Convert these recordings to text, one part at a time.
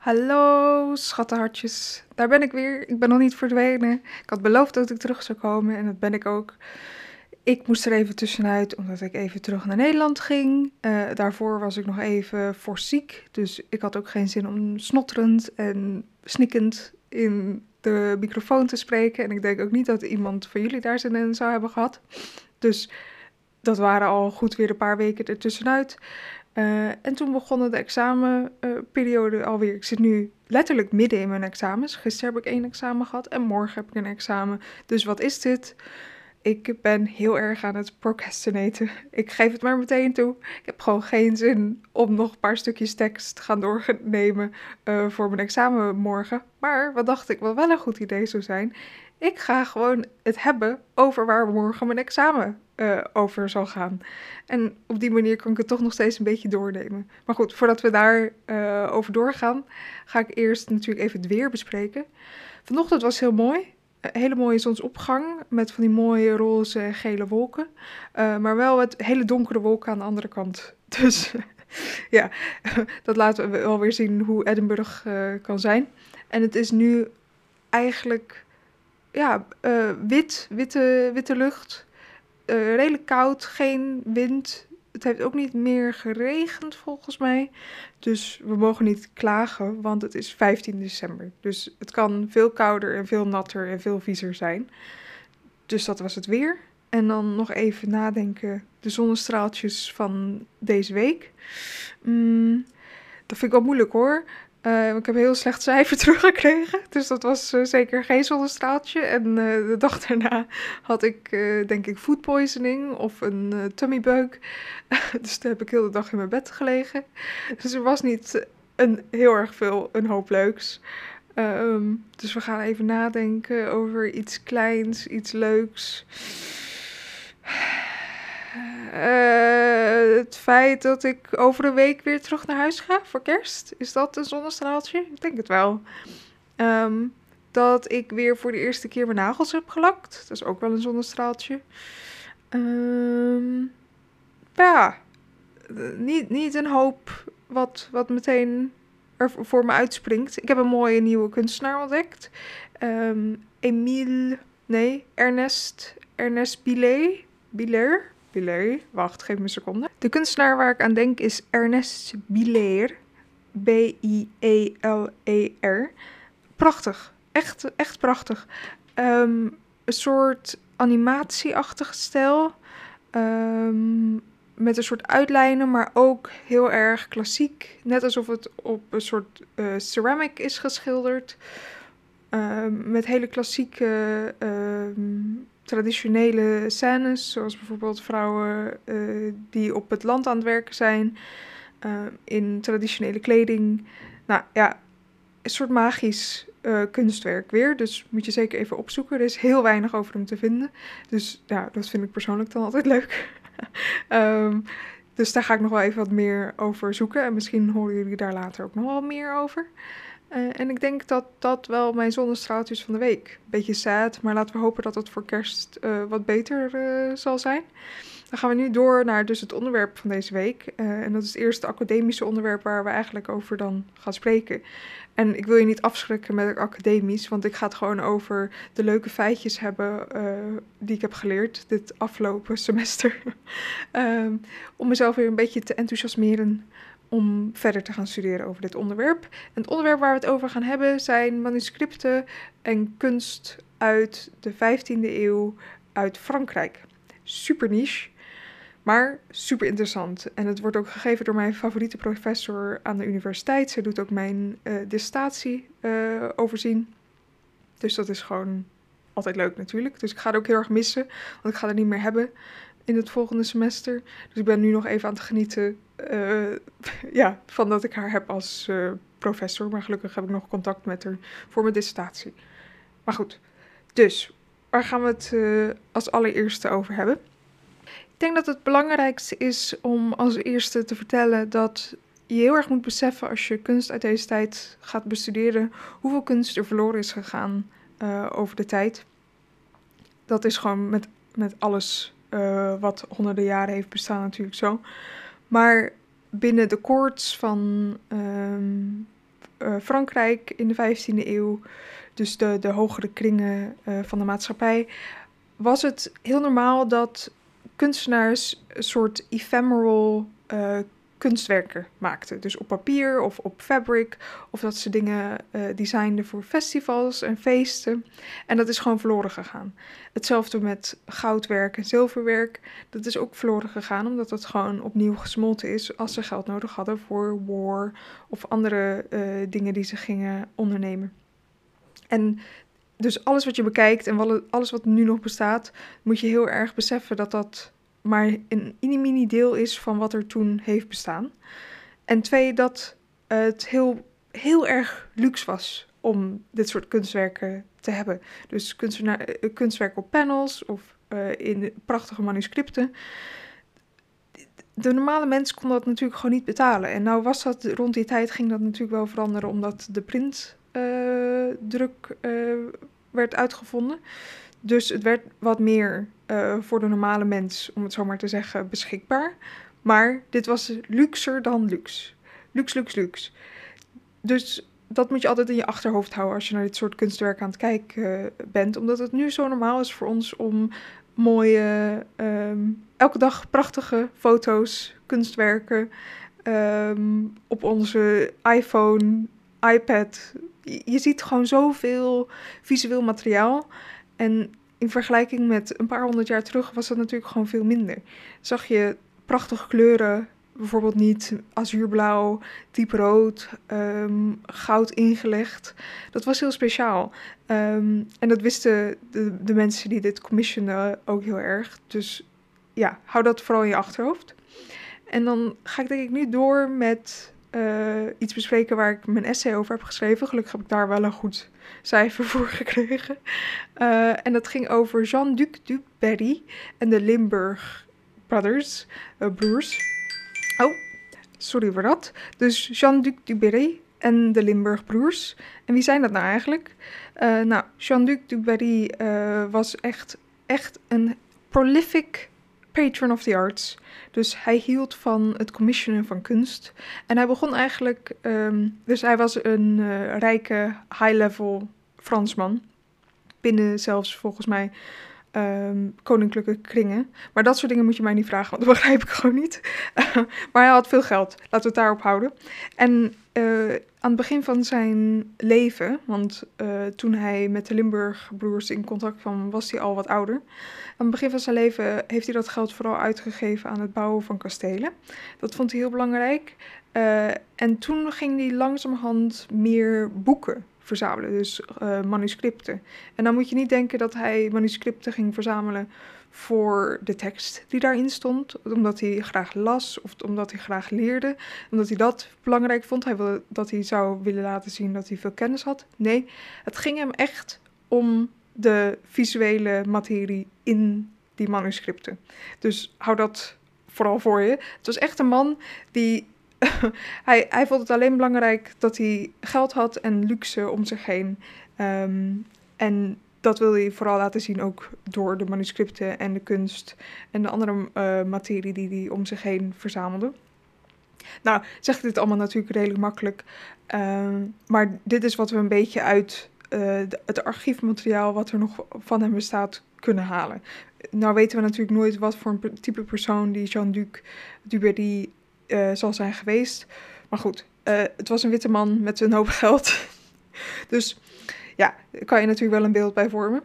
Hallo schattenhartjes, daar ben ik weer. Ik ben nog niet verdwenen. Ik had beloofd dat ik terug zou komen en dat ben ik ook. Ik moest er even tussenuit omdat ik even terug naar Nederland ging. Uh, daarvoor was ik nog even voor ziek, dus ik had ook geen zin om snotterend en snikkend in de microfoon te spreken. En ik denk ook niet dat iemand van jullie daar zin in zou hebben gehad. Dus dat waren al goed weer een paar weken ertussenuit. Uh, en toen begonnen de examenperiode alweer. Ik zit nu letterlijk midden in mijn examens. Gisteren heb ik één examen gehad en morgen heb ik een examen. Dus wat is dit? Ik ben heel erg aan het procrastinaten. Ik geef het maar meteen toe. Ik heb gewoon geen zin om nog een paar stukjes tekst te gaan doornemen uh, voor mijn examen morgen. Maar wat dacht ik wat wel een goed idee zou zijn? Ik ga gewoon het hebben over waar morgen mijn examen uh, over zal gaan. En op die manier kan ik het toch nog steeds een beetje doornemen. Maar goed, voordat we daar uh, over doorgaan, ga ik eerst natuurlijk even het weer bespreken. Vanochtend was heel mooi. Hele mooie zonsopgang met van die mooie roze gele wolken. Uh, maar wel het hele donkere wolken aan de andere kant. Dus ja, dat laten we wel weer zien hoe Edinburgh kan zijn. En het is nu eigenlijk ja, wit, witte, witte lucht uh, redelijk koud, geen wind. Het heeft ook niet meer geregend volgens mij. Dus we mogen niet klagen, want het is 15 december. Dus het kan veel kouder en veel natter en veel viezer zijn. Dus dat was het weer. En dan nog even nadenken, de zonnestraaltjes van deze week. Mm, dat vind ik wel moeilijk hoor. Uh, ik heb een heel slecht cijfer teruggekregen. Dus dat was uh, zeker geen zonnestraaltje. En uh, de dag daarna had ik, denk ik, food poisoning of een tummybug. dus toen heb ik heel de dag in mijn bed gelegen. Dus er was niet een, heel erg veel, een hoop leuks. Um, dus we gaan even nadenken over iets kleins, iets leuks. Uh, het feit dat ik over een week weer terug naar huis ga voor kerst. Is dat een zonnestraaltje? Ik denk het wel. Um, dat ik weer voor de eerste keer mijn nagels heb gelakt. Dat is ook wel een zonnestraaltje. Um, ja, niet, niet een hoop wat, wat meteen er voor me uitspringt. Ik heb een mooie nieuwe kunstenaar ontdekt. Um, Emile, nee, Ernest, Ernest Billet. Biller. Biller. Wacht, geef me een seconde. De kunstenaar waar ik aan denk is Ernest Biller. B-I-E-L-E-R. Prachtig. Echt, echt prachtig. Um, een soort animatieachtige stijl. Um, met een soort uitlijnen, maar ook heel erg klassiek. Net alsof het op een soort uh, ceramic is geschilderd. Um, met hele klassieke traditionele scènes, zoals bijvoorbeeld vrouwen uh, die op het land aan het werken zijn, uh, in traditionele kleding. Nou ja, een soort magisch uh, kunstwerk weer. Dus moet je zeker even opzoeken. Er is heel weinig over hem te vinden. Dus ja, dat vind ik persoonlijk dan altijd leuk. um, dus daar ga ik nog wel even wat meer over zoeken. En misschien horen jullie daar later ook nog wel meer over. Uh, en ik denk dat dat wel mijn zonnestraaltjes van de week. Beetje sad, maar laten we hopen dat het voor kerst uh, wat beter uh, zal zijn. Dan gaan we nu door naar dus het onderwerp van deze week. en dat is het eerste academische onderwerp waar we eigenlijk over dan gaan spreken. En ik wil je niet afschrikken met academisch, want ik ga het gewoon over de leuke feitjes hebben die ik heb geleerd dit afgelopen semester. um, om mezelf weer een beetje te enthousiasmeren om verder te gaan studeren over dit onderwerp. En het onderwerp waar we het over gaan hebben zijn manuscripten en kunst uit de 15e eeuw uit Frankrijk. Super niche, maar super interessant. En het wordt ook gegeven door mijn favoriete professor aan de universiteit. Ze doet ook mijn uh, dissertatie uh, overzien. Dus dat is gewoon altijd leuk natuurlijk. Dus ik ga het ook heel erg missen, want ik ga het niet meer hebben in het volgende semester. Dus ik ben nu nog even aan het genieten uh, ja, van dat ik haar heb als uh, professor. Maar gelukkig heb ik nog contact met haar voor mijn dissertatie. Maar goed, dus waar gaan we het uh, als allereerste over hebben? Ik denk dat het belangrijkste is om als eerste te vertellen dat je heel erg moet beseffen als je kunst uit deze tijd gaat bestuderen, hoeveel kunst er verloren is gegaan over de tijd. Dat is gewoon met, met alles uh, wat honderden jaren heeft bestaan natuurlijk zo. Maar binnen de koorts van um, eh, Frankrijk in de 15e eeuw, dus de, de hogere kringen eh, van de maatschappij, was het heel normaal dat kunstenaars een soort ephemeral kunstwerken maakten. Dus op papier of op fabric. Of dat ze dingen uh, designden voor festivals en feesten. En dat is gewoon verloren gegaan. Hetzelfde met goudwerk en zilverwerk. Dat is ook verloren gegaan omdat dat gewoon opnieuw gesmolten is als ze geld nodig hadden voor war of andere uh, dingen die ze gingen ondernemen. En dus alles wat je bekijkt en alles wat nu nog bestaat, moet je heel erg beseffen dat dat maar een mini deel is van wat er toen heeft bestaan. En twee, dat het heel, heel erg luxe was om dit soort kunstwerken te hebben. Dus eh, kunstwerken op panels of uh, in prachtige manuscripten. De normale mens kon dat natuurlijk gewoon niet betalen. En nou was dat rond die tijd ging dat natuurlijk wel veranderen omdat de printdruk uh, werd uitgevonden. Dus het werd wat meer uh, voor de normale mens, om het zo maar te zeggen, beschikbaar. Maar dit was luxer dan luxe. Luxe, luxe, luxe. Dus dat moet je altijd in je achterhoofd houden als je naar dit soort kunstwerken aan het kijken uh, bent. Omdat het nu zo normaal is voor ons om mooie, um, elke dag prachtige foto's, kunstwerken um, op onze iPhone, iPad. Je ziet gewoon zoveel visueel materiaal. En in vergelijking met een paar honderd jaar terug was dat natuurlijk gewoon veel minder. Zag je prachtige kleuren, bijvoorbeeld niet azuurblauw, dieprood, um, goud ingelegd. Dat was heel speciaal. Um, en dat wisten de, de mensen die dit commissionen ook heel erg. Dus ja, hou dat vooral in je achterhoofd. En dan ga ik denk ik nu door met uh, iets bespreken waar ik mijn essay over heb geschreven. Gelukkig heb ik daar wel een goed cijfer voor gekregen. Uh, en dat ging over Jean-Duc du Berry en de Limburg Brothers, uh, broers. Oh, sorry voor dat. Dus Jean-Duc du Berry en de Limburg broers. En wie zijn dat nou eigenlijk? nou, Jean-Duc du Berry was echt, echt een prolific patron of the arts. Dus hij hield van het commissionen van kunst. En hij begon eigenlijk, um, dus hij was een uh, rijke, high-level Fransman. Binnen zelfs volgens mij um, koninklijke kringen. Maar dat soort dingen moet je mij niet vragen, want dat begrijp ik gewoon niet. maar hij had veel geld, laten we het daarop houden. En uh, aan het begin van zijn leven, want uh, toen hij met de Limburg-broers in contact kwam, was hij al wat ouder. Aan het begin van zijn leven heeft hij dat geld vooral uitgegeven aan het bouwen van kastelen. Dat vond hij heel belangrijk. Uh, en toen ging hij langzamerhand meer boeken verzamelen, dus uh, manuscripten. En dan moet je niet denken dat hij manuscripten ging verzamelen voor de tekst die daarin stond, omdat hij graag las of omdat hij graag leerde, omdat hij dat belangrijk vond. Hij wilde dat hij zou willen laten zien dat hij veel kennis had. Nee, het ging hem echt om de visuele materie in die manuscripten. Dus hou dat vooral voor je. Het was echt een man die hij, hij vond het alleen belangrijk dat hij geld had en luxe om zich heen. Um, en dat wil hij vooral laten zien ook door de manuscripten en de kunst en de andere uh, materie die hij om zich heen verzamelde. Nou, zeg dit allemaal natuurlijk redelijk makkelijk, uh, maar dit is wat we een beetje uit uh, het archiefmateriaal wat er nog van hem bestaat kunnen halen. Nou weten we natuurlijk nooit wat voor een type persoon die Jean-Duc Duberry uh, zal zijn geweest. Maar goed, uh, het was een witte man met een hoop geld. dus ja, daar kan je natuurlijk wel een beeld bij vormen.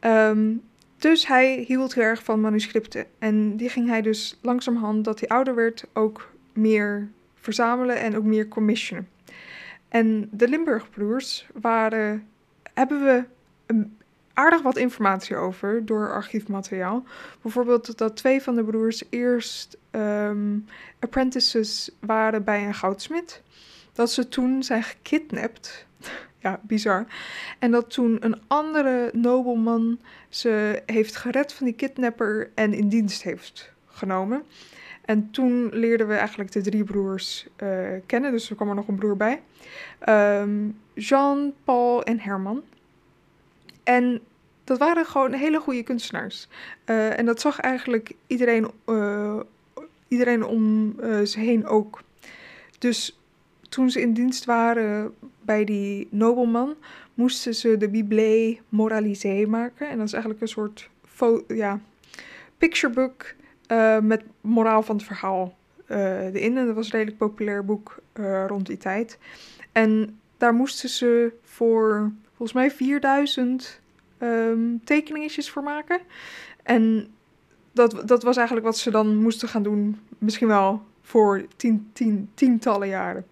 Um, dus hij hield heel erg van manuscripten. En die ging hij dus langzamerhand, dat hij ouder werd, ook meer verzamelen en ook meer commissionen. En de Limburgbroers waren, hebben we een aardig wat informatie over door archiefmateriaal. Bijvoorbeeld dat twee van de broers eerst um, apprentices waren bij een goudsmid. Dat ze toen zijn gekidnapt. ja, bizar. En dat toen een andere nobelman ze heeft gered van die kidnapper en in dienst heeft genomen. En toen leerden we eigenlijk de drie broers uh, kennen, dus er kwam er nog een broer bij. Um, Jean, Paul en Herman. En dat waren gewoon hele goede kunstenaars. Uh, en dat zag eigenlijk iedereen, uh, iedereen om uh, ze heen ook. Dus toen ze in dienst waren bij die nobelman, moesten ze de Bible moralisé maken. En dat is eigenlijk een soort ja, picturebook met moraal van het verhaal erin. En dat was een redelijk populair boek rond die tijd. En daar moesten ze voor volgens mij 4000 um, tekeningetjes voor maken. En dat, dat was eigenlijk wat ze dan moesten gaan doen, misschien wel voor tien, tien, tientallen jaren.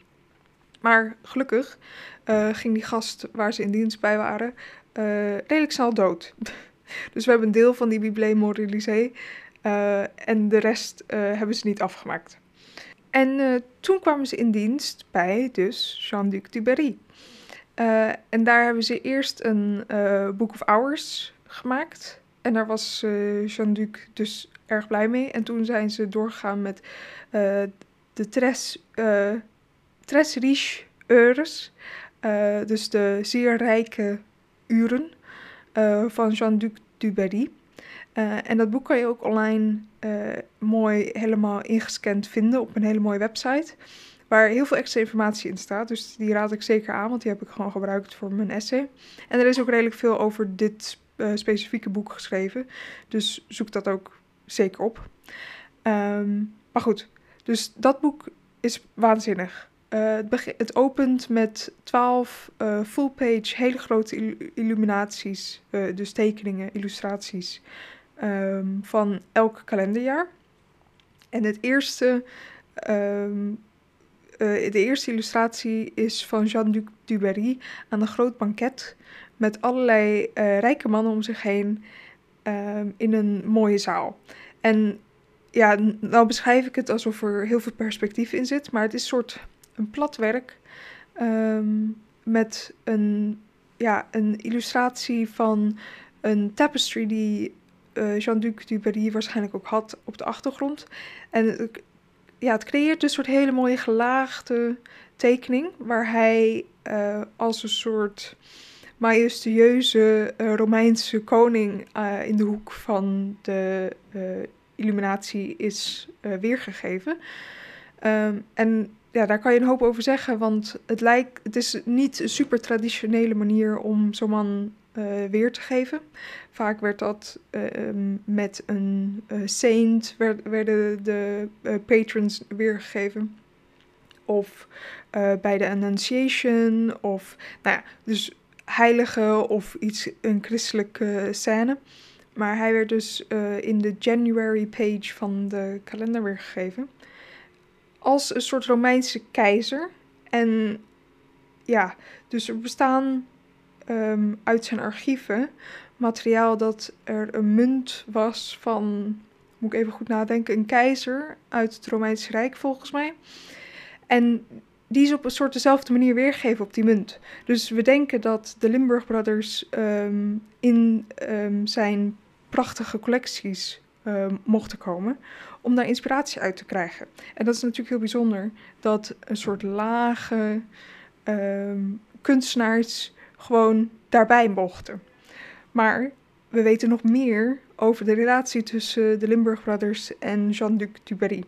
Maar gelukkig uh, ging die gast waar ze in dienst bij waren uh, redelijk snel dood. dus we hebben een deel van die Bible Moralisé uh, en de rest hebben ze niet afgemaakt. En toen kwamen ze in dienst bij dus Jean-Duc Dubarry. en daar hebben ze eerst een Book of Hours gemaakt. En daar was Jean-Duc dus erg blij mee. En toen zijn ze doorgegaan met de Tres, tres Riche Heures. Uh, dus de zeer rijke uren uh, van Jean-Duc Dubarry. Uh, en dat boek kan je ook online mooi helemaal ingescand vinden op een hele mooie website. Waar heel veel extra informatie in staat. Dus die raad ik zeker aan, want die heb ik gewoon gebruikt voor mijn essay. En er is ook redelijk veel over dit specifieke boek geschreven. Dus zoek dat ook zeker op. Um, maar goed, dus dat boek is waanzinnig. Uh, het, het, opent met 12 uh, eh, full-page, hele grote illuminaties, dus tekeningen, illustraties um, van elk kalenderjaar. En het eerste, um, de eerste illustratie is van Jean-Duc Dubarry aan een groot banket met allerlei rijke mannen om zich heen um, in een mooie zaal. En ja, nou beschrijf ik het alsof er heel veel perspectief in zit, maar het is een soort een platwerk um, met een, ja, een illustratie van een tapestry die uh, Jean-Duc Dubarry waarschijnlijk ook had op de achtergrond. En ja, het creëert een soort hele mooie gelaagde tekening waar hij uh, als een soort majestueuze uh, Romeinse koning in de hoek van de illuminatie is weergegeven. Um, en ja, daar kan je een hoop over zeggen, want het, lijkt, het is niet een super traditionele manier om zo'n man weer te geven. Vaak werd dat uh, met een uh, saint, werd, werden de patrons weergegeven. Of bij de Annunciation, of nou ja, dus heilige of iets, een christelijke scène. Maar hij werd dus in de January page van de kalender weergegeven als een soort Romeinse keizer. En ja, dus er bestaan ehm, uit zijn archieven materiaal dat er een munt was van, moet ik even goed nadenken, een keizer uit het Romeinse Rijk volgens mij. En die is op een soort dezelfde manier weergegeven op die munt. Dus we denken dat de Limburg Brothers ehm, in um, zijn prachtige collecties mochten komen om daar inspiratie uit te krijgen. En dat is natuurlijk heel bijzonder dat een soort lage ehm, kunstenaars gewoon daarbij mochten. Maar we weten nog meer over de relatie tussen de Limburg Brothers en Jean-Duc Dubarry.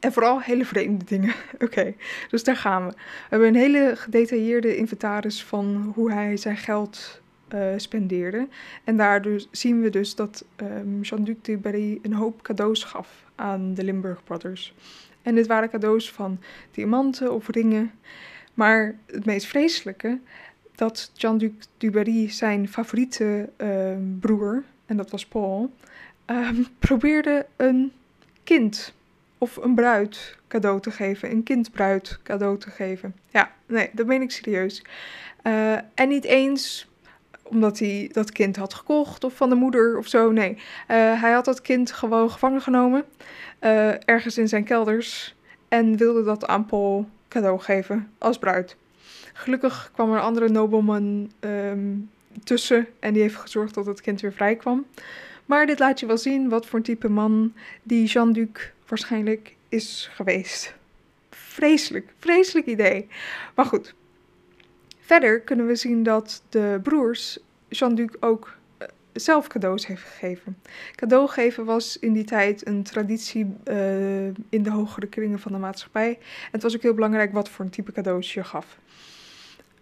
En vooral hele vreemde dingen. Oké, dus daar gaan we. We hebben een hele gedetailleerde inventaris van hoe hij zijn geld uh, spendeerde. En daardoor zien we dus dat um, Jean-Duc de Berry een hoop cadeaus gaf aan de Limburg Brothers. En dit waren cadeaus van diamanten of ringen. Maar het meest vreselijke, dat Jean-Duc Dubarry zijn favoriete uh, broer, en dat was Paul, um, probeerde een kind of een bruid cadeau te geven. Een kindbruid cadeau te geven. Ja, nee, dat meen ik serieus. Uh, en niet eens omdat hij dat kind had gekocht of van de moeder of zo. Nee, uh, hij had dat kind gewoon gevangen genomen, uh, ergens in zijn kelders, en wilde dat aan Paul cadeau geven als bruid. Gelukkig kwam er een andere nobleman um, tussen en die heeft gezorgd dat het kind weer vrij kwam. Maar dit laat je wel zien wat voor een type man die Jean-Duc waarschijnlijk is geweest. Vreselijk, vreselijk idee. Maar goed, Verder kunnen we zien dat de broers Jean-Duc ook zelf cadeaus heeft gegeven. Cadeau geven was in die tijd een traditie uh, in de hogere kringen van de maatschappij. En het was ook heel belangrijk wat voor een type cadeaus je gaf.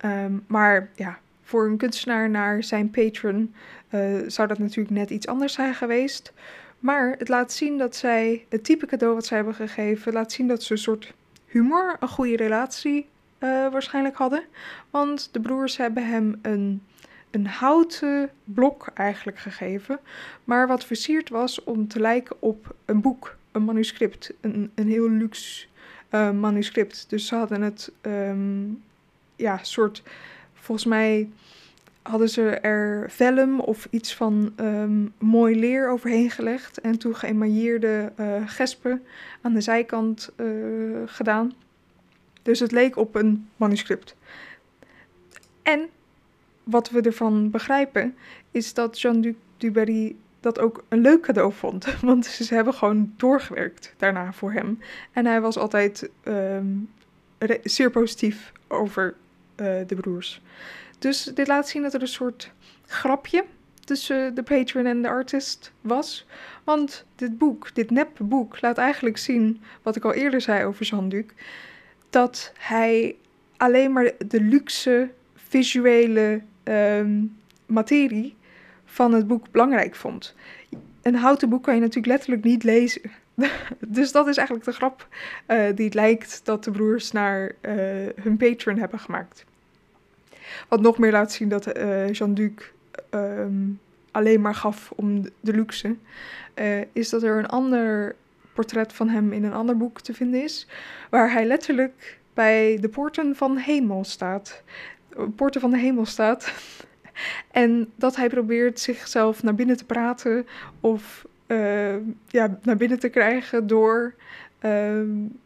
Um, maar ja, voor een kunstenaar naar zijn patron uh, zou dat natuurlijk net iets anders zijn geweest. Maar het laat zien dat zij, het type cadeau wat zij hebben gegeven, laat zien dat ze een soort humor, een goede relatie uh, waarschijnlijk hadden. Want de broers hebben hem een een houten blok eigenlijk gegeven, maar wat versierd was om te lijken op een boek, een manuscript, een, een heel luxe uh, manuscript. Dus ze hadden het, um, ja, soort, volgens mij hadden ze er vellum of iets van um, mooi leer overheen gelegd en toen geëmailleerde uh, gespen aan de zijkant uh, gedaan. Dus het leek op een manuscript. En wat we ervan begrijpen, is dat Jean-Luc Dubarry dat ook een leuk cadeau vond. Want ze hebben gewoon doorgewerkt daarna voor hem. En hij was altijd um, zeer positief over de broers. Dus dit laat zien dat er een soort grapje tussen de patron en de artist was. Want dit boek, dit nepboek, laat eigenlijk zien wat ik al eerder zei over Jean-Luc. Dat hij alleen maar de luxe visuele um, materie van het boek belangrijk vond. Een houten boek kan je natuurlijk letterlijk niet lezen. dus dat is eigenlijk de grap uh, die het lijkt dat de broers naar uh, hun patron hebben gemaakt. Wat nog meer laat zien dat uh, Jean-Duc um, alleen maar gaf om de luxe, is dat er een ander portret van hem in een ander boek te vinden is, waar hij letterlijk bij de poorten van hemel staat poorten van de hemel staat. en dat hij probeert zichzelf naar binnen te praten of uh, ja, naar binnen te krijgen door uh,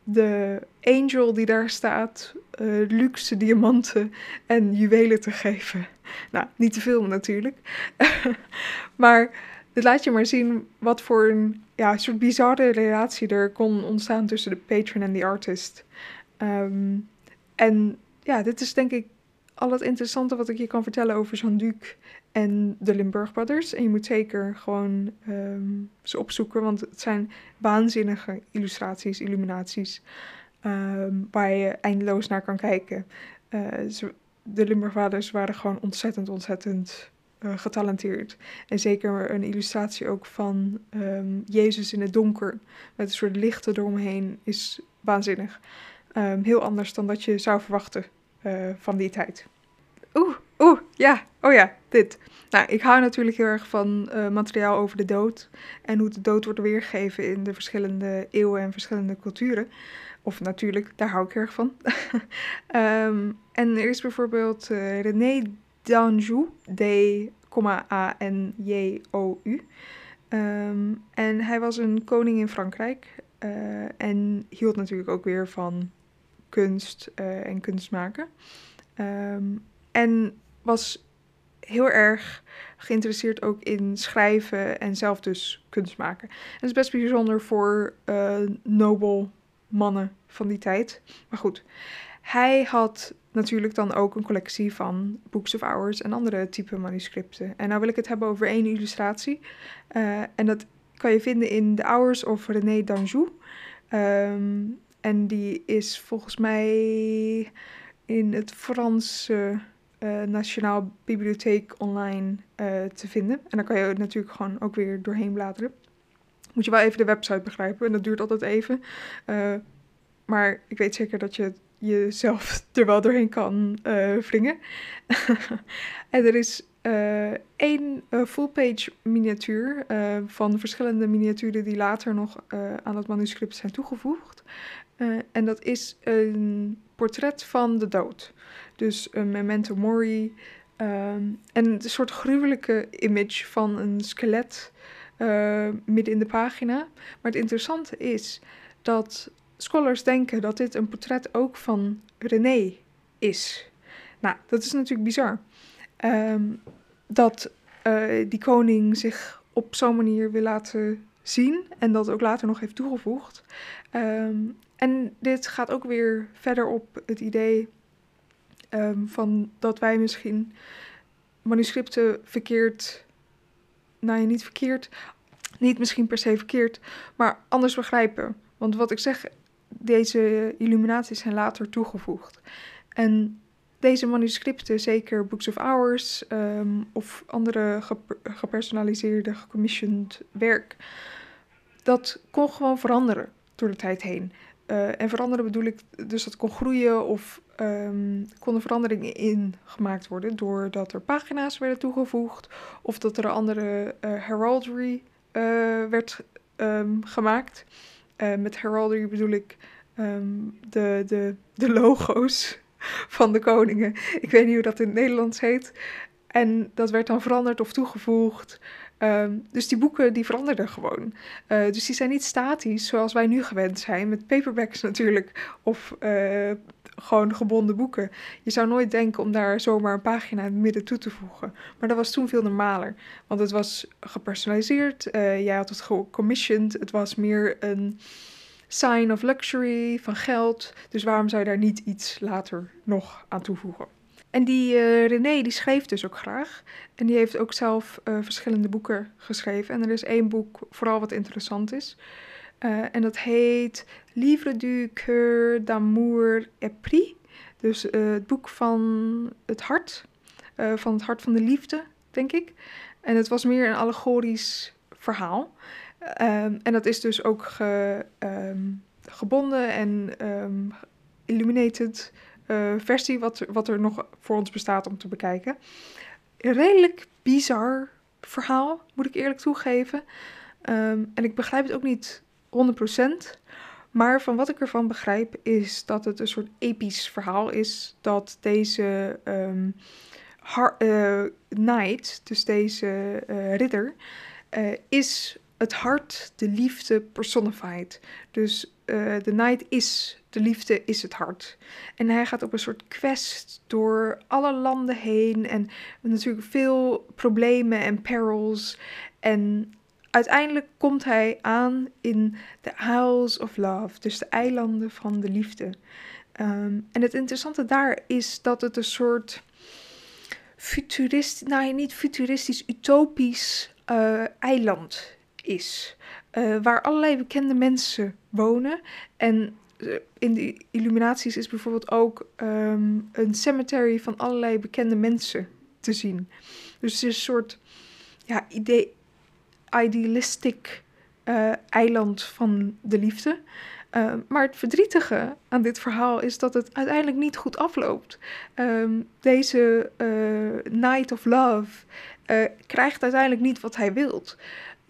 de angel die daar staat uh, luxe diamanten en juwelen te geven. Nou, niet te veel natuurlijk. maar dit laat je maar zien wat voor een ja, soort bizarre relatie er kon ontstaan tussen de patron en de artist. Um, en ja, dit is denk ik al het interessante wat ik je kan vertellen over Jean-Duc en de Limburg Brothers. En je moet zeker gewoon um, ze opzoeken, want het zijn waanzinnige illustraties, illuminaties, um, waar je eindeloos naar kan kijken. Ze, de Limburg Brothers waren gewoon ontzettend, ontzettend uh, getalenteerd. En zeker een illustratie ook van um, Jezus in het donker, met een soort lichten eromheen, is waanzinnig. heel anders dan dat je zou verwachten uh, van die tijd. Oeh, oeh, ja, oh ja, dit. Nou, ik hou natuurlijk heel erg van materiaal over de dood en hoe de dood wordt weergegeven in de verschillende eeuwen en verschillende culturen. Of natuurlijk, daar hou ik erg van. um, en er is bijvoorbeeld uh, René d'Anjou, D,A-N-J-O-U. Um, en hij was een koning in Frankrijk uh, en hield natuurlijk ook weer van kunst uh, en kunst maken. Um, en was heel erg geïnteresseerd ook in schrijven en zelf dus kunst maken. En dat is best bijzonder voor nobel mannen van die tijd. Maar goed, hij had natuurlijk dan ook een collectie van Books of Hours en andere type manuscripten. En nou wil ik het hebben over één illustratie. Uh, en dat kan je vinden in The Hours of René d'Anjou. Um, en die is volgens mij in het Frans uh, Nationaal Bibliotheek online uh, te vinden. En dan kan je natuurlijk gewoon ook weer doorheen bladeren. Moet je wel even de website begrijpen en dat duurt altijd even. Uh, maar ik weet zeker dat je jezelf er wel doorheen kan vlingen. en er is één full-page miniatuur van verschillende miniaturen die later nog aan het manuscript zijn toegevoegd. Uh, en dat is een portret van de dood. Dus een memento mori. Um, en een soort gruwelijke image van een skelet uh, midden in de pagina. Maar het interessante is dat scholars denken dat dit een portret ook van René is. Nou, dat is natuurlijk bizar. Um, dat uh, die koning zich op zo'n manier wil laten zien en dat ook later nog heeft toegevoegd. Um, en dit gaat ook weer verder op het idee um, van dat wij misschien manuscripten verkeerd nou ja, niet verkeerd, niet misschien per se verkeerd, maar anders begrijpen. Want wat ik zeg, deze illuminaties zijn later toegevoegd. En deze manuscripten, zeker Books of Hours ehm, of andere gepersonaliseerde, gecommissioned werk, dat kon gewoon veranderen door de tijd heen. Uh, en veranderen bedoel ik dus dat kon groeien of um, konden veranderingen in gemaakt worden doordat er pagina's werden toegevoegd of dat er andere uh, heraldry uh, werd um, gemaakt. met heraldry bedoel ik um, de, de, de logo's van de koningen. Ik weet niet hoe dat in het Nederlands heet. En dat werd dan veranderd of toegevoegd. Um, dus die boeken die veranderden gewoon. Uh, dus die zijn niet statisch zoals wij nu gewend zijn. Met paperbacks natuurlijk. Of uh, gewoon gebonden boeken. Je zou nooit denken om daar zomaar een pagina in het midden toe te voegen. Maar dat was toen veel normaler. Want het was gepersonaliseerd. Uh, jij had het gecommissioned. Het was meer een sign of luxury, van geld. Dus waarom zou je daar niet iets later nog aan toevoegen? En die uh, René, die schreef dus ook graag. En die heeft ook zelf uh, verschillende boeken geschreven. En er is één boek vooral wat interessant is. Uh, en dat heet Livre du cœur d'amour et prix. Dus het boek van het hart. van het hart van de liefde, denk ik. En het was meer een allegorisch verhaal. Um, en dat is dus ook ge, um, gebonden en um, illuminated uh, versie wat, wat er nog voor ons bestaat om te bekijken. Redelijk bizar verhaal, moet ik eerlijk toegeven. en ik begrijp het ook niet 100%. Maar van wat ik ervan begrijp is dat het een soort episch verhaal is. Dat deze um, knight, dus deze uh, ridder, is het hart, de liefde personified. Dus uh, de night is, de liefde is het hart. En hij gaat op een soort quest door alle landen heen. En natuurlijk veel problemen en perils. En uiteindelijk komt hij aan in de Isles of Love, dus de eilanden van de liefde. Um, en het interessante daar is dat het een soort futuristisch, nou niet futuristisch, utopisch uh, eiland is. Uh, waar allerlei bekende mensen wonen. En uh, in de illuminaties is bijvoorbeeld ook um, een cemetery van allerlei bekende mensen te zien. Dus het is een soort ja, idee, idealistic uh, eiland van de liefde. Uh, maar het verdrietige aan dit verhaal is dat het uiteindelijk niet goed afloopt. Um, deze uh, Night of Love krijgt uiteindelijk niet wat hij wilt.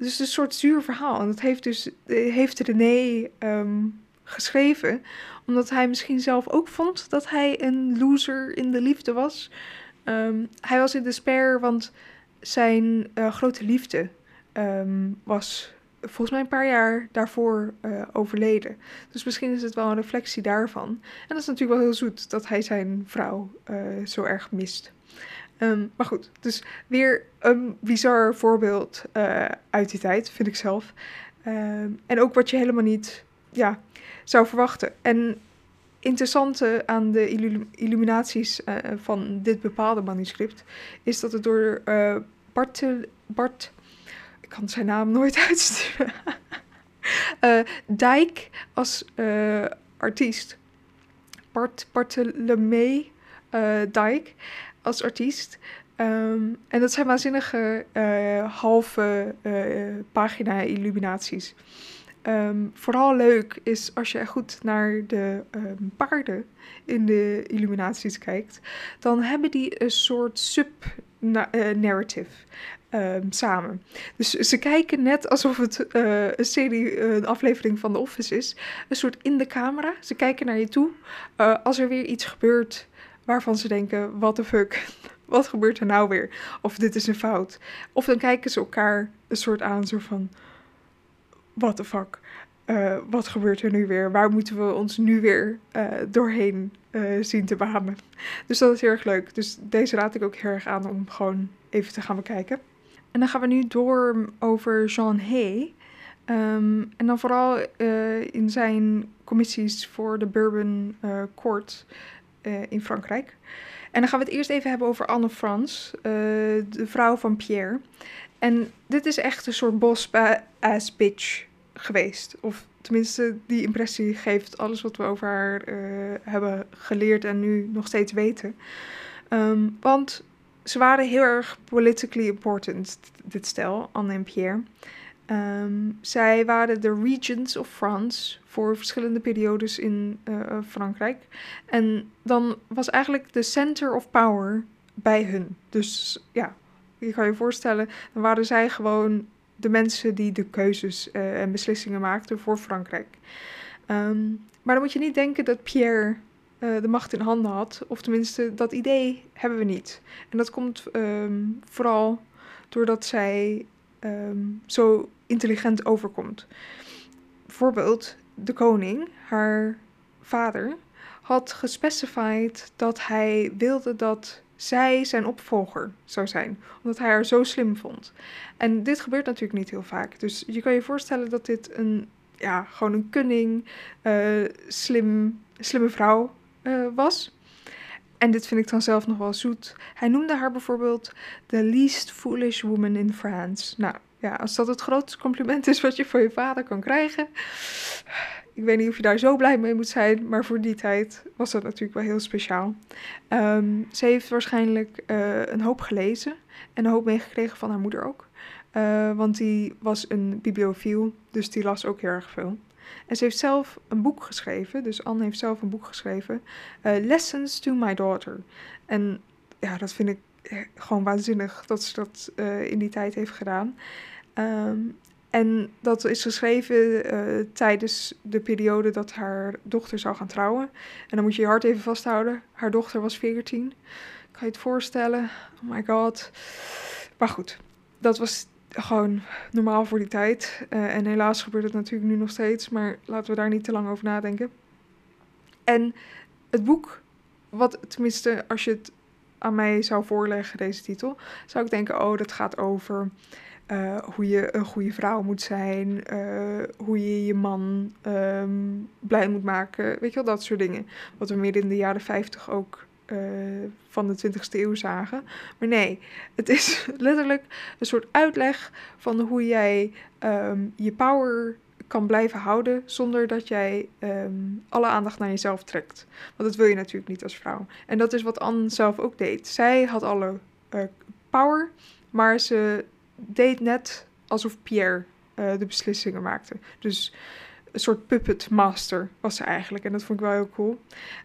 Dus een soort zuur verhaal. En dat heeft dus heeft René um, geschreven, omdat hij misschien zelf ook vond dat hij een loser in de liefde was. Um, hij was in despair, want zijn uh, grote liefde um, was volgens mij een paar jaar daarvoor uh, overleden. Dus misschien is het wel een reflectie daarvan. En dat is natuurlijk wel heel zoet dat hij zijn vrouw zo erg mist. Um, maar goed, dus weer een bizar voorbeeld uh, uit die tijd, vind ik zelf. Um, en ook wat je helemaal niet ja, zou verwachten. En interessante aan de illuminaties uh, van dit bepaalde manuscript is dat het door uh, Bart, Bart, ik kan zijn naam nooit uitsturen, Dijk als artiest, Bart Bartolomee Dijk als artiest. Um, en dat zijn waanzinnige uh, halve uh, pagina illuminaties. Um, vooral leuk is als je goed naar de um, paarden in de illuminaties kijkt, dan hebben die een soort sub-narrative. Um, samen. Dus ze kijken net alsof het een serie, een aflevering van The Office is. Een soort in de camera. Ze kijken naar je toe. Als er weer iets gebeurt waarvan ze denken: what the fuck, wat gebeurt er nou weer? Of dit is een fout. Of dan kijken ze elkaar een soort aan, zo van: what the fuck. Uh, wat gebeurt er nu weer? Waar moeten we ons nu weer uh, doorheen uh, zien te banen? Dus dat is heel erg leuk. Dus deze raad ik ook heel erg aan om gewoon even te gaan bekijken. En dan gaan we nu door over Jean Hay. Um, en dan vooral in zijn commissies voor de Bourbon Court uh, in Frankrijk. En dan gaan we het eerst even hebben over Anne Frans, uh, de vrouw van Pierre. En dit is echt een soort boss-ass bitch geweest. Of tenminste, die impressie geeft alles wat we over haar uh, hebben geleerd en nu nog steeds weten. Um, want ze waren heel erg politically important, dit stel, Anne en Pierre. Um, zij waren de regents of France voor verschillende periodes in uh, Frankrijk. En dan was eigenlijk de center of power bij hun. Dus ja, je kan je voorstellen, dan waren zij gewoon de mensen die de keuzes uh, en beslissingen maakten voor Frankrijk. Um, maar dan moet je niet denken dat Pierre de macht in handen had. Of tenminste, dat idee hebben we niet. En dat komt um, vooral doordat zij um, zo intelligent overkomt. Bijvoorbeeld, de koning, haar vader, had gespecified dat hij wilde dat zij zijn opvolger zou zijn, omdat hij haar zo slim vond. En dit gebeurt natuurlijk niet heel vaak. Dus je kan je voorstellen dat dit een, ja, gewoon een kunning, uh, slim, slimme vrouw uh, was. En dit vind ik dan zelf nog wel zoet. Hij noemde haar bijvoorbeeld the least foolish woman in France. Nou ja, als dat het grootste compliment is wat je voor je vader kan krijgen. Ik weet niet of je daar zo blij mee moet zijn, maar voor die tijd was dat natuurlijk wel heel speciaal. Um, ze heeft waarschijnlijk uh, een hoop gelezen en een hoop meegekregen van haar moeder ook. Uh, want die was een bibliofiel, dus die las ook heel erg veel. En ze heeft zelf een boek geschreven, dus Anne heeft zelf een boek geschreven, uh, Lessons to My Daughter. En ja, dat vind ik gewoon waanzinnig dat ze dat uh, in die tijd heeft gedaan. Um, en dat is geschreven tijdens de periode dat haar dochter zou gaan trouwen. En dan moet je je hart even vasthouden. Haar dochter was 14. Kan je het voorstellen? Oh my god. Maar goed, dat was gewoon normaal voor die tijd. Uh, en helaas gebeurt het natuurlijk nu nog steeds. Maar laten we daar niet te lang over nadenken. En het boek, wat tenminste als je het aan mij zou voorleggen, deze titel, zou ik denken: oh, dat gaat over uh, hoe je een goede vrouw moet zijn, uh, hoe je je man um, blij moet maken, weet je wel, dat soort dingen. Wat we meer in de jaren 50 ook uh, van de 20ste eeuw zagen. Maar nee, het is letterlijk een soort uitleg van hoe jij um, je power kan blijven houden zonder dat jij um, alle aandacht naar jezelf trekt. Want dat wil je natuurlijk niet als vrouw. En dat is wat Anne zelf ook deed. Zij had alle power, maar ze deed net alsof Pierre uh, de beslissingen maakte. Dus een soort puppet master was ze eigenlijk. En dat vond ik wel heel cool.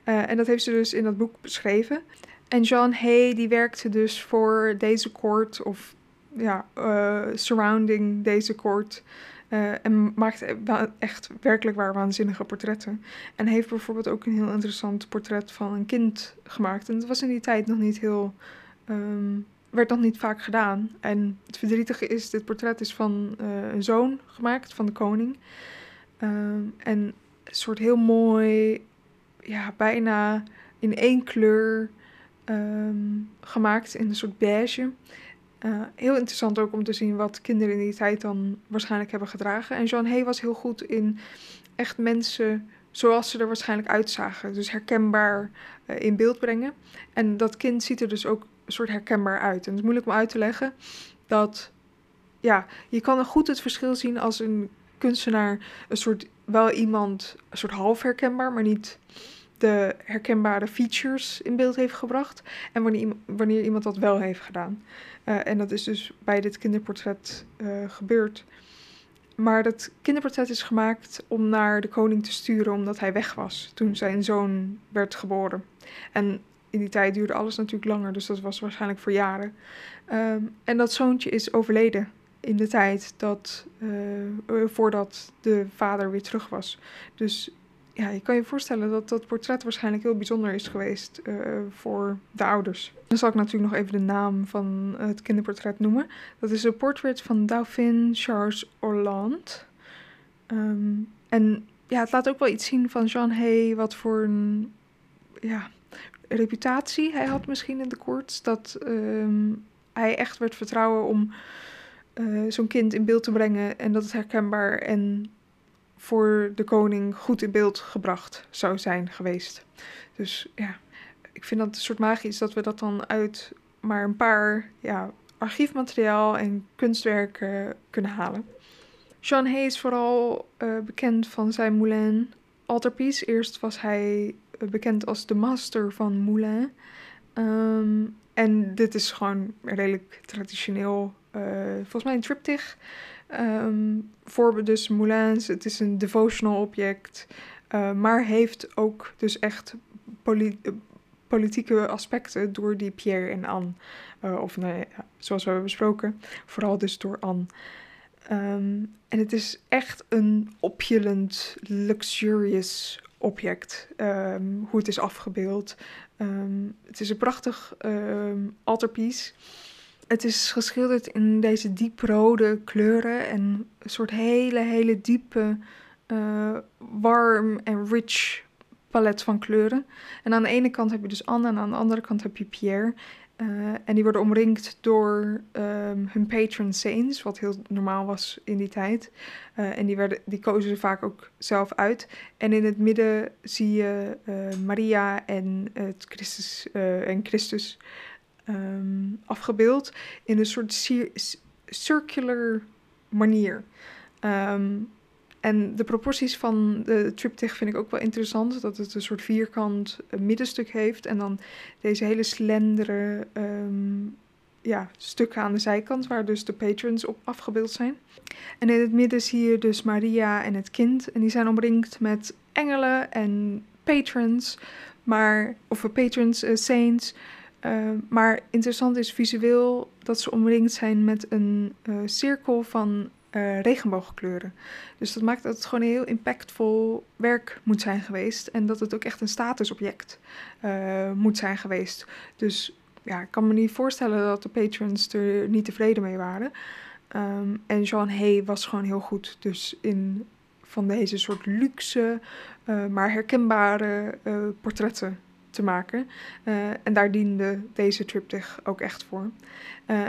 Uh, en dat heeft ze dus in dat boek beschreven. En Jean Hay die werkte dus voor deze court of ja, uh, surrounding deze court. Uh, en maakte echt werkelijk waar waanzinnige portretten. En heeft bijvoorbeeld ook een heel interessant portret van een kind gemaakt. En dat was in die tijd nog niet heel um, werd nog niet vaak gedaan. En het verdrietige is, dit portret is van een zoon gemaakt, van de koning. Um, en een soort heel mooi, ja, bijna in één kleur um, gemaakt, in een soort beige. Uh, heel interessant ook om te zien wat kinderen in die tijd dan waarschijnlijk hebben gedragen. En Jean Hay was heel goed in echt mensen zoals ze er waarschijnlijk uitzagen. Dus herkenbaar uh, in beeld brengen. En dat kind ziet er dus ook een soort herkenbaar uit. En het is moeilijk om uit te leggen dat, ja, je kan goed het verschil zien als een kunstenaar een soort, wel iemand, een soort half herkenbaar, maar niet de herkenbare features in beeld heeft gebracht. En wanneer, wanneer iemand dat wel heeft gedaan. Uh, en dat is dus bij dit kinderportret uh, gebeurd. Maar dat kinderportret is gemaakt om naar de koning te sturen omdat hij weg was toen zijn zoon werd geboren. En in die tijd duurde alles natuurlijk langer, dus dat was waarschijnlijk voor jaren. Um, en dat zoontje is overleden in de tijd dat, uh, voordat de vader weer terug was. Dus ja, je kan je voorstellen dat dat portret waarschijnlijk heel bijzonder is geweest uh, voor de ouders. Dan zal ik natuurlijk nog even de naam van het kinderportret noemen. Dat is een portret van Dauphin Charles Hollande. Um, en ja, het laat ook wel iets zien van Jean Hay, wat voor een ja, reputatie hij had misschien in de koorts. Dat um, hij echt werd vertrouwen om uh, zo'n kind in beeld te brengen en dat het herkenbaar en voor de koning goed in beeld gebracht zou zijn geweest. Dus ja, ik vind dat een soort magisch dat we dat dan uit maar een paar ja, archiefmateriaal en kunstwerken kunnen halen. Jean Hay is vooral uh, bekend van zijn Moulin altarpiece. Eerst was hij uh, bekend als de master van Moulin. Um, en dit is gewoon redelijk traditioneel, volgens mij een triptych. Um, dus Moulins, het is een devotional object, maar heeft ook dus echt poli politieke aspecten door die Pierre en Anne. Of nee, zoals we hebben besproken, vooral dus door Anne. Um, en het is echt een opulent, luxurious object, um, hoe het is afgebeeld. Het is een prachtig altarpiece. Het is geschilderd in deze dieprode kleuren en een soort hele, hele diepe, uh, warm en rich palet van kleuren. En aan de ene kant heb je dus Anne en aan de andere kant heb je Pierre. Uh, en die worden omringd door um, hun patron saints, wat heel normaal was in die tijd. Uh, en die, werden, die kozen ze vaak ook zelf uit. En in het midden zie je Maria en, het Christus, en Christus um, afgebeeld in een soort circular manier. Um, en de proporties van de triptych vind ik ook wel interessant. Dat het een soort vierkant eh, middenstuk heeft. En dan deze hele slendere um, ja, stukken aan de zijkant, waar dus de patrons op afgebeeld zijn. En in het midden zie je dus Maria en het kind. En die zijn omringd met engelen en patrons. Maar, of patrons, uh, saints. Uh, maar interessant is visueel dat ze omringd zijn met een uh, cirkel van uh, regenboogkleuren. Dus dat maakt dat het gewoon een heel impactvol werk moet zijn geweest. En dat het ook echt een statusobject uh, moet zijn geweest. Dus ja, ik kan me niet voorstellen dat de patrons er niet tevreden mee waren. Um, en Jean Hay was gewoon heel goed dus in van deze soort luxe, maar herkenbare portretten te maken. en daar diende deze triptych ook echt voor.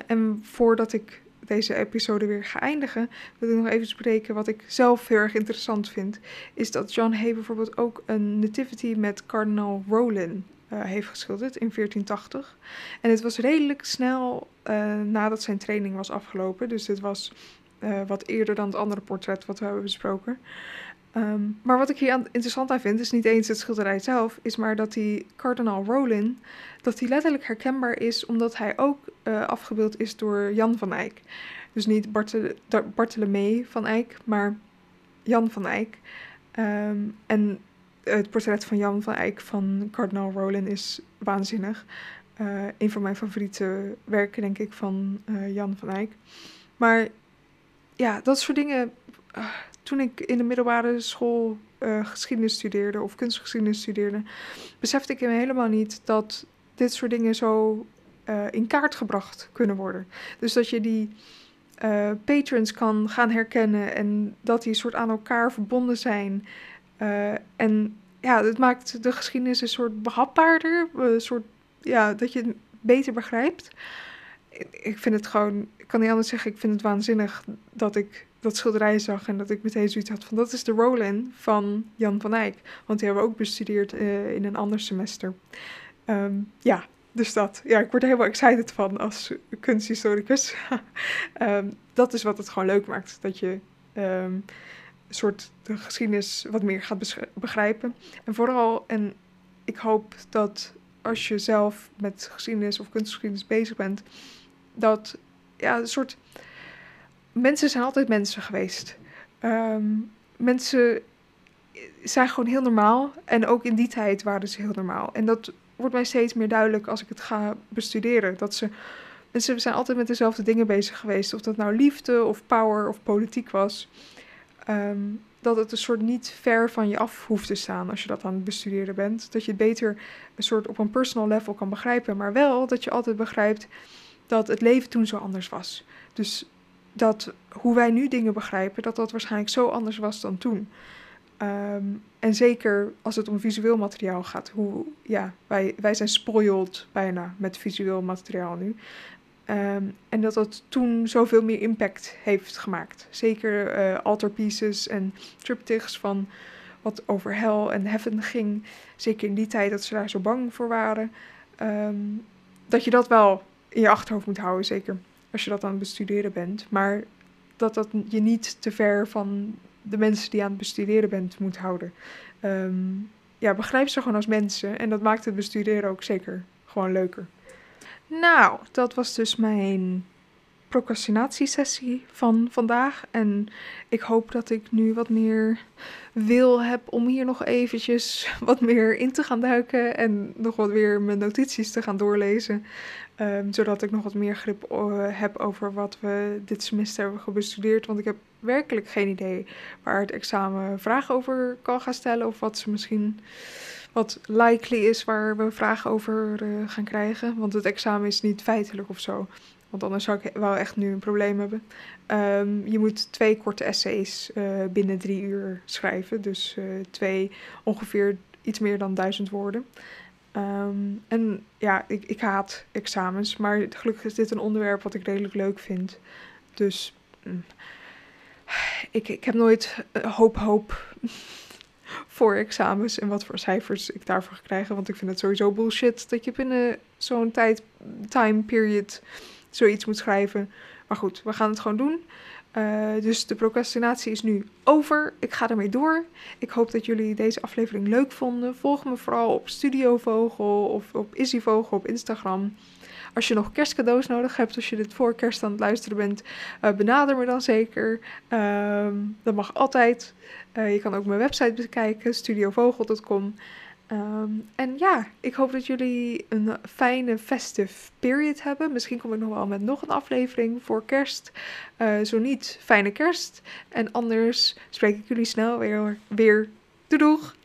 en voordat ik deze episode weer ga eindigen, wil ik nog even spreken wat ik zelf heel erg interessant vind. Is dat John Hay bijvoorbeeld ook een nativity met Cardinal Rollin uh, heeft geschilderd in 1480. En het was redelijk snel nadat zijn training was afgelopen. Dus dit was wat eerder dan het andere portret wat we hebben besproken. Um, maar wat ik hier interessant aan vind, is niet eens het schilderij zelf, is maar dat die Cardinal Rollin, dat hij letterlijk herkenbaar is, omdat hij ook uh, afgebeeld is door Jan van Eyck. Dus niet Bartolomee van Eyck, maar Jan van Eyck. Um, en het portret van Jan van Eyck van Cardinal Rollin is waanzinnig. Uh, een van mijn favoriete werken, denk ik, van uh, Jan van Eyck. Maar ja, dat soort dingen toen ik in de middelbare school uh, geschiedenis studeerde of kunstgeschiedenis studeerde, besefte ik helemaal niet dat dit soort dingen zo uh, in kaart gebracht kunnen worden. Dus dat je die uh, patrons kan gaan herkennen en dat die soort aan elkaar verbonden zijn. en ja, het maakt de geschiedenis een soort behapbaarder, een soort, ja, dat je het beter begrijpt. Ik vind het gewoon, ik kan niet anders zeggen, ik vind het waanzinnig dat ik dat schilderij zag en dat ik meteen zoiets had van dat is de Roland van Jan van Eyck. Want die hebben we ook bestudeerd uh, in een ander semester. Um, ja, dus dat. Ja, ik word er helemaal excited van als kunsthistoricus. um, dat is wat het gewoon leuk maakt. Dat je um, een soort de geschiedenis wat meer gaat begrijpen. En vooral, en ik hoop dat als je zelf met geschiedenis of kunstgeschiedenis bezig bent, dat ja, een soort mensen zijn altijd mensen geweest. Um, mensen zijn gewoon heel normaal. En ook in die tijd waren ze heel normaal. En dat wordt mij steeds meer duidelijk als ik het ga bestuderen. Dat ze, mensen zijn altijd met dezelfde dingen bezig geweest. Of dat nou liefde of power of politiek was. Um, dat het een soort niet ver van je af hoeft te staan als je dat aan het bestuderen bent. Dat je het beter een soort op een personal level kan begrijpen. Maar wel dat je altijd begrijpt dat het leven toen zo anders was. Dus dat hoe wij nu dingen begrijpen, dat dat waarschijnlijk zo anders was dan toen. Um, en zeker als het om visueel materiaal gaat. Hoe, ja, wij, wij zijn spoiled bijna met visueel materiaal nu. Um, en dat dat toen zoveel meer impact heeft gemaakt. Zeker uh, altarpieces en triptychs van wat over hel en heaven ging. Zeker in die tijd dat ze daar zo bang voor waren. Ehm, dat je dat wel in je achterhoofd moet houden, zeker als je dat aan het bestuderen bent. Maar dat dat je niet te ver van de mensen die aan het bestuderen bent moet houden. Ehm, ja, begrijp ze gewoon als mensen. En dat maakt het bestuderen ook zeker gewoon leuker. Nou, dat was dus mijn procrastinatiesessie van vandaag. En ik hoop dat ik nu wat meer wil heb om hier nog eventjes wat meer in te gaan duiken. En nog wat weer mijn notities te gaan doorlezen. Ehm, zodat ik nog wat meer grip uh, heb over wat we dit semester hebben gebestudeerd. Want ik heb werkelijk geen idee waar het examen vragen over kan gaan stellen. Of wat ze misschien wat likely is waar we vragen over uh, gaan krijgen. Want het examen is niet feitelijk of zo. Want anders zou ik wel echt nu een probleem hebben. Um, je moet twee korte essays uh, binnen drie uur schrijven. Dus twee ongeveer iets meer dan duizend woorden. Um, en ja, ik, ik haat examens. Maar gelukkig is dit een onderwerp wat ik redelijk leuk vind. Dus mm, ik, ik heb nooit hoop, hoop voor examens en wat voor cijfers ik daarvoor ga krijgen. Want ik vind het sowieso bullshit dat je binnen zo'n tijd, time period zoiets moet schrijven. Maar goed, we gaan het gewoon doen. Uh, dus de procrastinatie is nu over. Ik ga ermee door. Ik hoop dat jullie deze aflevering leuk vonden. Volg me vooral op Studio Vogel of op Izzy Vogel op Instagram. Als je nog kerstcadeaus nodig hebt, als je dit voor kerst aan het luisteren bent, uh, benader me dan zeker. Uh, dat mag altijd. Uh, je kan ook mijn website bekijken, studiovogel.com. Um, en ja, ik hoop dat jullie een fijne festive period hebben. Misschien kom ik nog wel met nog een aflevering voor kerst. Uh, zo niet, fijne kerst. En anders spreek ik jullie snel weer. weer. Doei doeg!